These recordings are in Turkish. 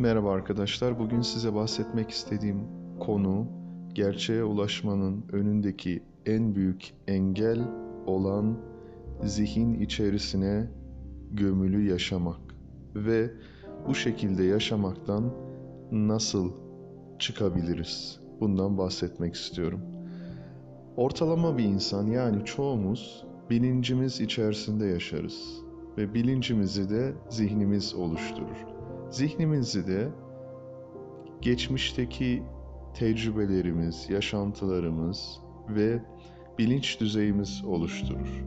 Merhaba arkadaşlar. Bugün size bahsetmek istediğim konu gerçeğe ulaşmanın önündeki en büyük engel olan zihin içerisine gömülü yaşamak ve bu şekilde yaşamaktan nasıl çıkabiliriz? Bundan bahsetmek istiyorum. Ortalama bir insan yani çoğumuz bilincimiz içerisinde yaşarız ve bilincimizi de zihnimiz oluşturur. Zihnimizi de geçmişteki tecrübelerimiz, yaşantılarımız ve bilinç düzeyimiz oluşturur.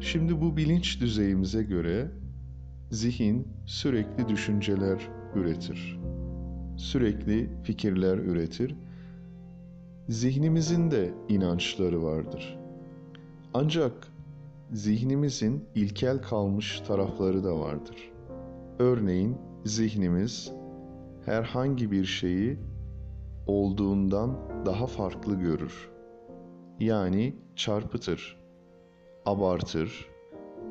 Şimdi bu bilinç düzeyimize göre zihin sürekli düşünceler üretir. Sürekli fikirler üretir. Zihnimizin de inançları vardır. Ancak zihnimizin ilkel kalmış tarafları da vardır. Örneğin zihnimiz herhangi bir şeyi olduğundan daha farklı görür. Yani çarpıtır, abartır,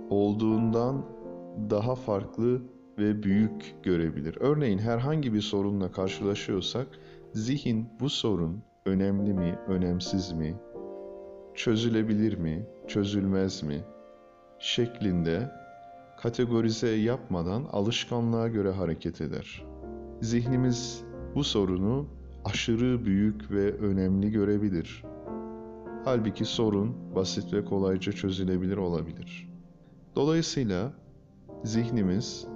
olduğundan daha farklı ve büyük görebilir. Örneğin herhangi bir sorunla karşılaşıyorsak zihin bu sorun önemli mi, önemsiz mi, çözülebilir mi, çözülmez mi şeklinde kategorize yapmadan alışkanlığa göre hareket eder. Zihnimiz bu sorunu aşırı büyük ve önemli görebilir. Halbuki sorun basit ve kolayca çözülebilir olabilir. Dolayısıyla zihnimiz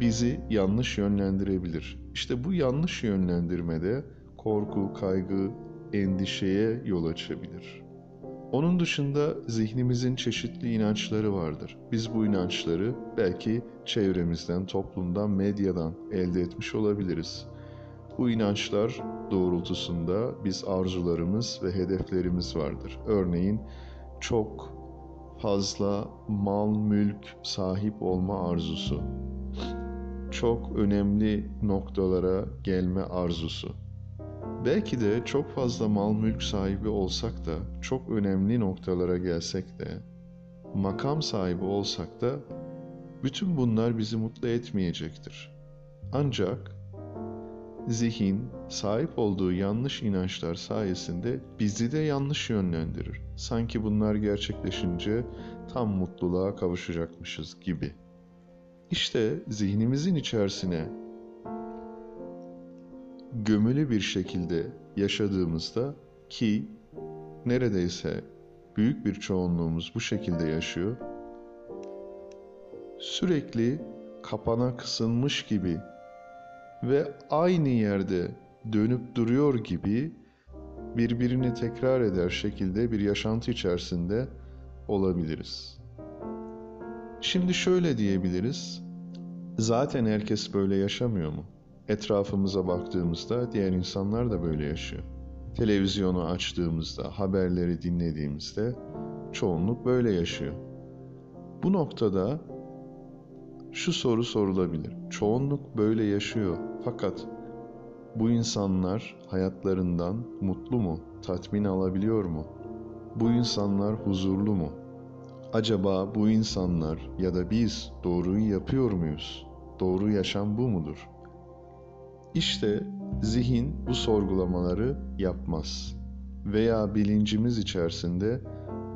bizi yanlış yönlendirebilir. İşte bu yanlış yönlendirmede korku, kaygı, endişeye yol açabilir. Onun dışında zihnimizin çeşitli inançları vardır. Biz bu inançları belki çevremizden, toplumdan, medyadan elde etmiş olabiliriz. Bu inançlar doğrultusunda biz arzularımız ve hedeflerimiz vardır. Örneğin çok fazla mal, mülk sahip olma arzusu. Çok önemli noktalara gelme arzusu Belki de çok fazla mal mülk sahibi olsak da, çok önemli noktalara gelsek de, makam sahibi olsak da bütün bunlar bizi mutlu etmeyecektir. Ancak zihin sahip olduğu yanlış inançlar sayesinde bizi de yanlış yönlendirir. Sanki bunlar gerçekleşince tam mutluluğa kavuşacakmışız gibi. İşte zihnimizin içerisine gömülü bir şekilde yaşadığımızda ki neredeyse büyük bir çoğunluğumuz bu şekilde yaşıyor. Sürekli kapana kısılmış gibi ve aynı yerde dönüp duruyor gibi birbirini tekrar eder şekilde bir yaşantı içerisinde olabiliriz. Şimdi şöyle diyebiliriz. Zaten herkes böyle yaşamıyor mu? Etrafımıza baktığımızda diğer insanlar da böyle yaşıyor. Televizyonu açtığımızda, haberleri dinlediğimizde çoğunluk böyle yaşıyor. Bu noktada şu soru sorulabilir. Çoğunluk böyle yaşıyor fakat bu insanlar hayatlarından mutlu mu, tatmin alabiliyor mu? Bu insanlar huzurlu mu? Acaba bu insanlar ya da biz doğruyu yapıyor muyuz? Doğru yaşam bu mudur?'' İşte zihin bu sorgulamaları yapmaz veya bilincimiz içerisinde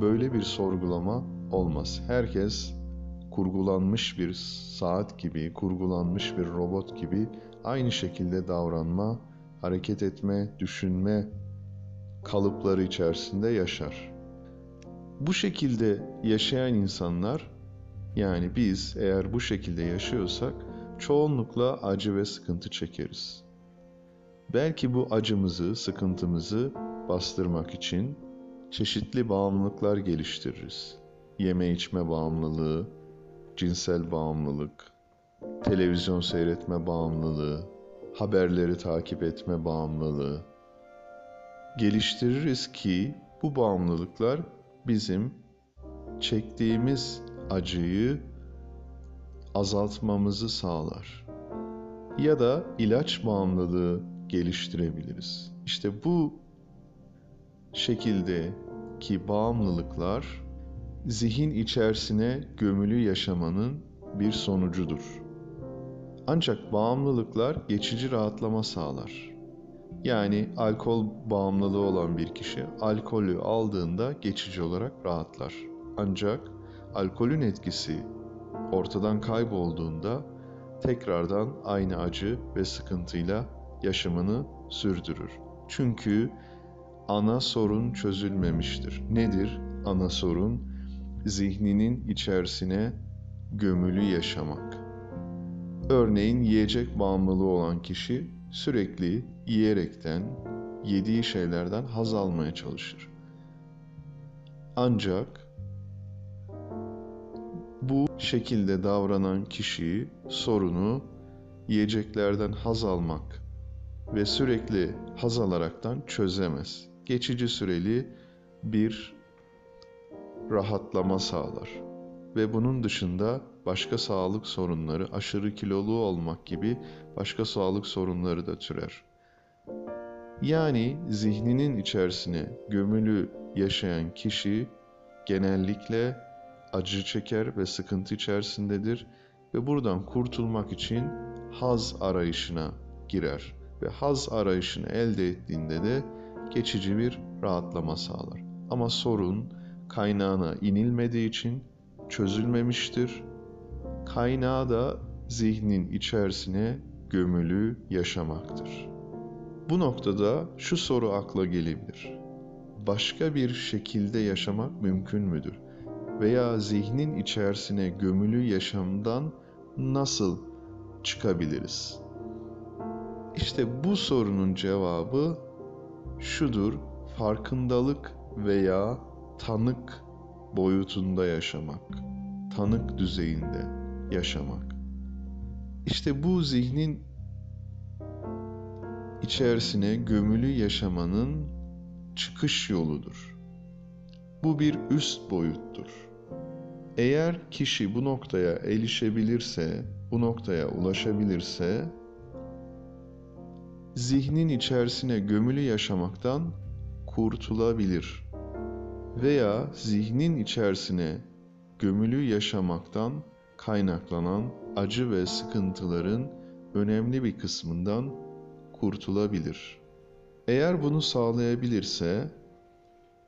böyle bir sorgulama olmaz. Herkes kurgulanmış bir saat gibi, kurgulanmış bir robot gibi aynı şekilde davranma, hareket etme, düşünme kalıpları içerisinde yaşar. Bu şekilde yaşayan insanlar yani biz eğer bu şekilde yaşıyorsak çoğunlukla acı ve sıkıntı çekeriz. Belki bu acımızı, sıkıntımızı bastırmak için çeşitli bağımlılıklar geliştiririz. Yeme içme bağımlılığı, cinsel bağımlılık, televizyon seyretme bağımlılığı, haberleri takip etme bağımlılığı geliştiririz ki bu bağımlılıklar bizim çektiğimiz acıyı azaltmamızı sağlar. Ya da ilaç bağımlılığı geliştirebiliriz. İşte bu şekilde ki bağımlılıklar zihin içerisine gömülü yaşamanın bir sonucudur. Ancak bağımlılıklar geçici rahatlama sağlar. Yani alkol bağımlılığı olan bir kişi alkolü aldığında geçici olarak rahatlar. Ancak alkolün etkisi ortadan kaybolduğunda tekrardan aynı acı ve sıkıntıyla yaşamını sürdürür. Çünkü ana sorun çözülmemiştir. Nedir ana sorun? Zihninin içerisine gömülü yaşamak. Örneğin yiyecek bağımlılığı olan kişi sürekli yiyerekten, yediği şeylerden haz almaya çalışır. Ancak bu şekilde davranan kişi sorunu yiyeceklerden haz almak ve sürekli haz alaraktan çözemez. Geçici süreli bir rahatlama sağlar. Ve bunun dışında başka sağlık sorunları, aşırı kilolu olmak gibi başka sağlık sorunları da türer. Yani zihninin içerisine gömülü yaşayan kişi genellikle acı çeker ve sıkıntı içerisindedir ve buradan kurtulmak için haz arayışına girer ve haz arayışını elde ettiğinde de geçici bir rahatlama sağlar. Ama sorun kaynağına inilmediği için çözülmemiştir. Kaynağı da zihnin içerisine gömülü yaşamaktır. Bu noktada şu soru akla gelebilir. Başka bir şekilde yaşamak mümkün müdür? Veya zihnin içerisine gömülü yaşamdan nasıl çıkabiliriz? İşte bu sorunun cevabı şudur. Farkındalık veya tanık boyutunda yaşamak, tanık düzeyinde yaşamak. İşte bu zihnin içerisine gömülü yaşamanın çıkış yoludur. Bu bir üst boyuttur. Eğer kişi bu noktaya erişebilirse, bu noktaya ulaşabilirse, zihnin içerisine gömülü yaşamaktan kurtulabilir veya zihnin içerisine gömülü yaşamaktan kaynaklanan acı ve sıkıntıların önemli bir kısmından kurtulabilir. Eğer bunu sağlayabilirse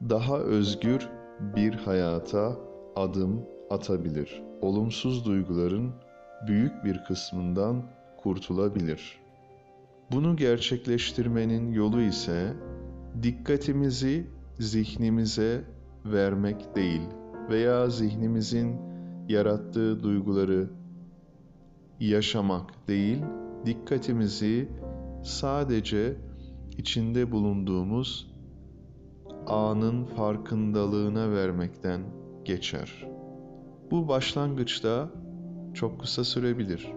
daha özgür bir hayata adım atabilir. Olumsuz duyguların büyük bir kısmından kurtulabilir. Bunu gerçekleştirmenin yolu ise dikkatimizi zihnimize vermek değil veya zihnimizin yarattığı duyguları yaşamak değil, dikkatimizi sadece içinde bulunduğumuz anın farkındalığına vermekten geçer. Bu başlangıçta çok kısa sürebilir.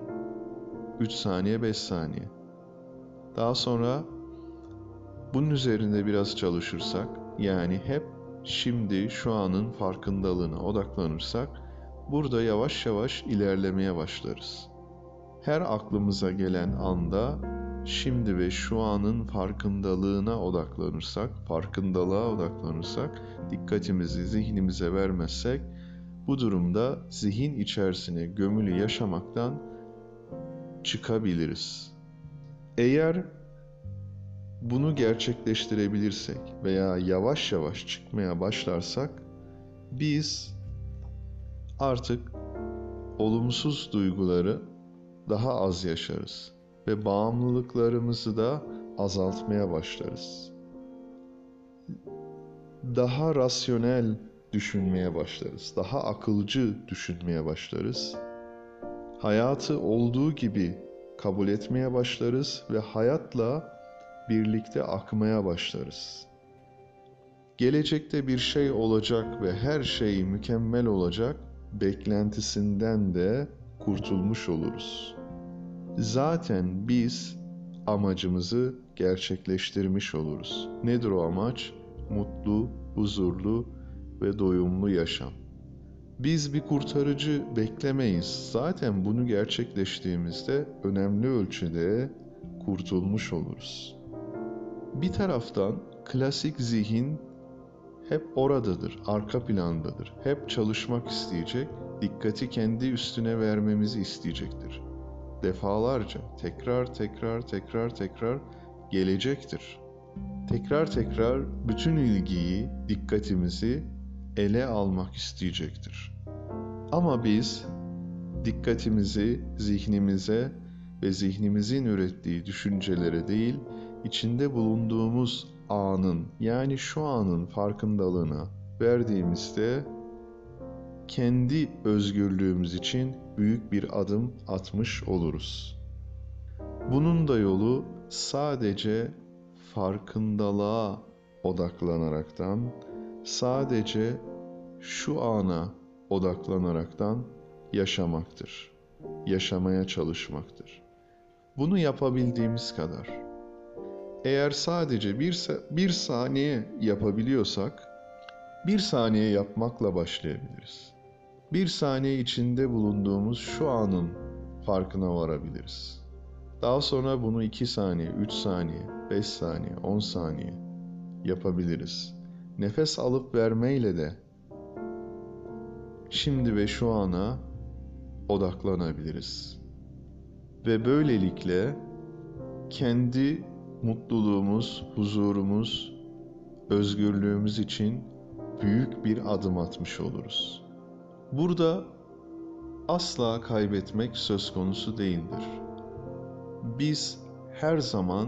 3 saniye, 5 saniye. Daha sonra bunun üzerinde biraz çalışırsak, yani hep şimdi şu anın farkındalığına odaklanırsak, burada yavaş yavaş ilerlemeye başlarız. Her aklımıza gelen anda şimdi ve şu anın farkındalığına odaklanırsak, farkındalığa odaklanırsak, dikkatimizi zihnimize vermezsek, bu durumda zihin içerisine gömülü yaşamaktan çıkabiliriz. Eğer bunu gerçekleştirebilirsek veya yavaş yavaş çıkmaya başlarsak biz artık olumsuz duyguları daha az yaşarız ve bağımlılıklarımızı da azaltmaya başlarız. Daha rasyonel düşünmeye başlarız. Daha akılcı düşünmeye başlarız. Hayatı olduğu gibi kabul etmeye başlarız ve hayatla birlikte akmaya başlarız. Gelecekte bir şey olacak ve her şey mükemmel olacak beklentisinden de kurtulmuş oluruz. Zaten biz amacımızı gerçekleştirmiş oluruz. Nedir o amaç? Mutlu, huzurlu ve doyumlu yaşam. Biz bir kurtarıcı beklemeyiz. Zaten bunu gerçekleştiğimizde önemli ölçüde kurtulmuş oluruz. Bir taraftan klasik zihin hep oradadır, arka plandadır. Hep çalışmak isteyecek, dikkati kendi üstüne vermemizi isteyecektir. defalarca tekrar tekrar tekrar tekrar gelecektir. Tekrar tekrar bütün ilgiyi, dikkatimizi ele almak isteyecektir. Ama biz dikkatimizi zihnimize ve zihnimizin ürettiği düşüncelere değil, içinde bulunduğumuz anın yani şu anın farkındalığına verdiğimizde kendi özgürlüğümüz için büyük bir adım atmış oluruz. Bunun da yolu sadece farkındalığa odaklanaraktan, sadece şu ana odaklanaraktan yaşamaktır. Yaşamaya çalışmaktır. Bunu yapabildiğimiz kadar. Eğer sadece bir, bir saniye yapabiliyorsak, bir saniye yapmakla başlayabiliriz. Bir saniye içinde bulunduğumuz şu anın farkına varabiliriz. Daha sonra bunu 2 saniye, 3 saniye, 5 saniye, 10 saniye yapabiliriz. Nefes alıp vermeyle de şimdi ve şu ana odaklanabiliriz. Ve böylelikle kendi mutluluğumuz, huzurumuz, özgürlüğümüz için büyük bir adım atmış oluruz. Burada asla kaybetmek söz konusu değildir. Biz her zaman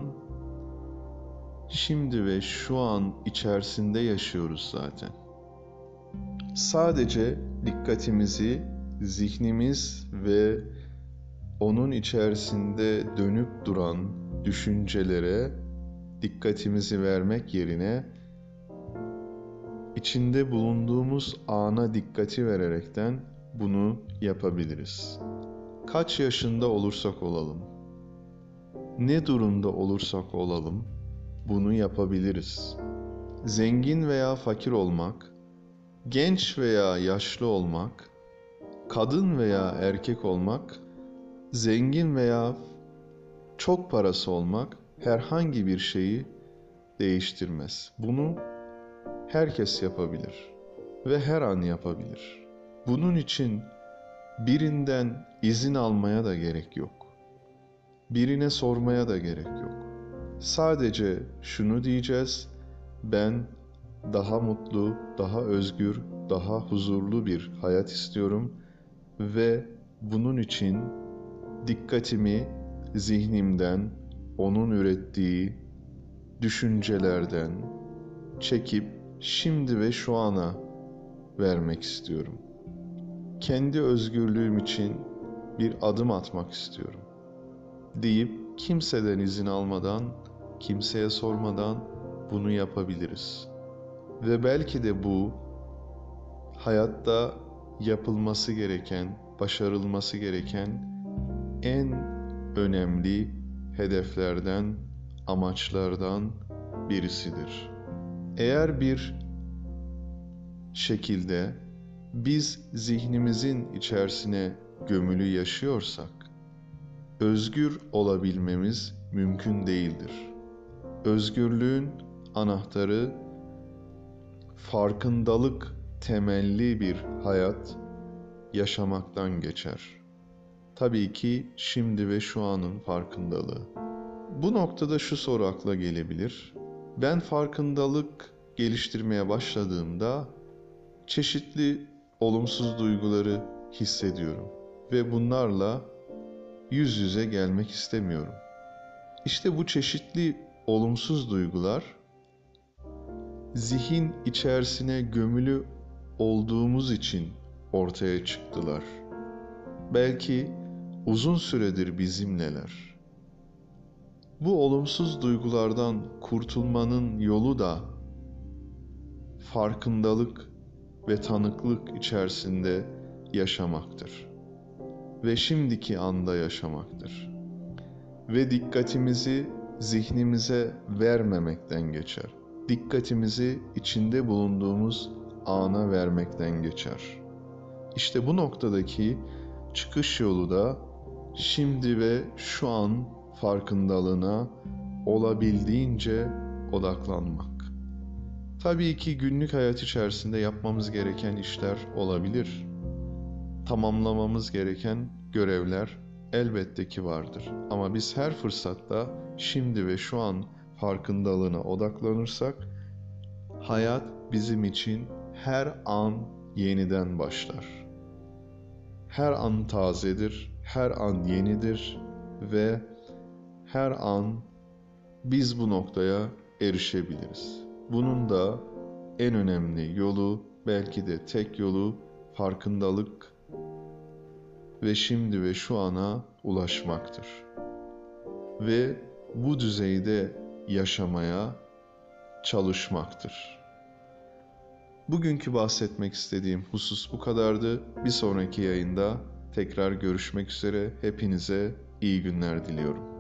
şimdi ve şu an içerisinde yaşıyoruz zaten. Sadece dikkatimizi zihnimiz ve onun içerisinde dönüp duran düşüncelere dikkatimizi vermek yerine içinde bulunduğumuz ana dikkati vererekten bunu yapabiliriz. Kaç yaşında olursak olalım, ne durumda olursak olalım bunu yapabiliriz. Zengin veya fakir olmak, genç veya yaşlı olmak, kadın veya erkek olmak, zengin veya çok parası olmak herhangi bir şeyi değiştirmez. Bunu herkes yapabilir ve her an yapabilir. Bunun için birinden izin almaya da gerek yok. Birine sormaya da gerek yok. Sadece şunu diyeceğiz. Ben daha mutlu, daha özgür, daha huzurlu bir hayat istiyorum ve bunun için dikkatimi zihnimden, onun ürettiği düşüncelerden çekip şimdi ve şu ana vermek istiyorum. Kendi özgürlüğüm için bir adım atmak istiyorum. Deyip kimseden izin almadan, kimseye sormadan bunu yapabiliriz. Ve belki de bu hayatta yapılması gereken, başarılması gereken en önemli hedeflerden, amaçlardan birisidir. Eğer bir şekilde biz zihnimizin içerisine gömülü yaşıyorsak, özgür olabilmemiz mümkün değildir. Özgürlüğün anahtarı farkındalık temelli bir hayat yaşamaktan geçer. Tabii ki şimdi ve şu anın farkındalığı. Bu noktada şu soru akla gelebilir. Ben farkındalık geliştirmeye başladığımda çeşitli olumsuz duyguları hissediyorum ve bunlarla yüz yüze gelmek istemiyorum. İşte bu çeşitli olumsuz duygular zihin içerisine gömülü olduğumuz için ortaya çıktılar. Belki uzun süredir bizimleler. Bu olumsuz duygulardan kurtulmanın yolu da farkındalık ve tanıklık içerisinde yaşamaktır. Ve şimdiki anda yaşamaktır. Ve dikkatimizi zihnimize vermemekten geçer. Dikkatimizi içinde bulunduğumuz ana vermekten geçer. İşte bu noktadaki çıkış yolu da şimdi ve şu an farkındalığına olabildiğince odaklanmak. Tabii ki günlük hayat içerisinde yapmamız gereken işler olabilir. Tamamlamamız gereken görevler Elbette ki vardır. Ama biz her fırsatta şimdi ve şu an farkındalığına odaklanırsak hayat bizim için her an yeniden başlar. Her an tazedir, her an yenidir ve her an biz bu noktaya erişebiliriz. Bunun da en önemli yolu, belki de tek yolu farkındalık ve şimdi ve şu ana ulaşmaktır. Ve bu düzeyde yaşamaya çalışmaktır. Bugünkü bahsetmek istediğim husus bu kadardı. Bir sonraki yayında tekrar görüşmek üzere. Hepinize iyi günler diliyorum.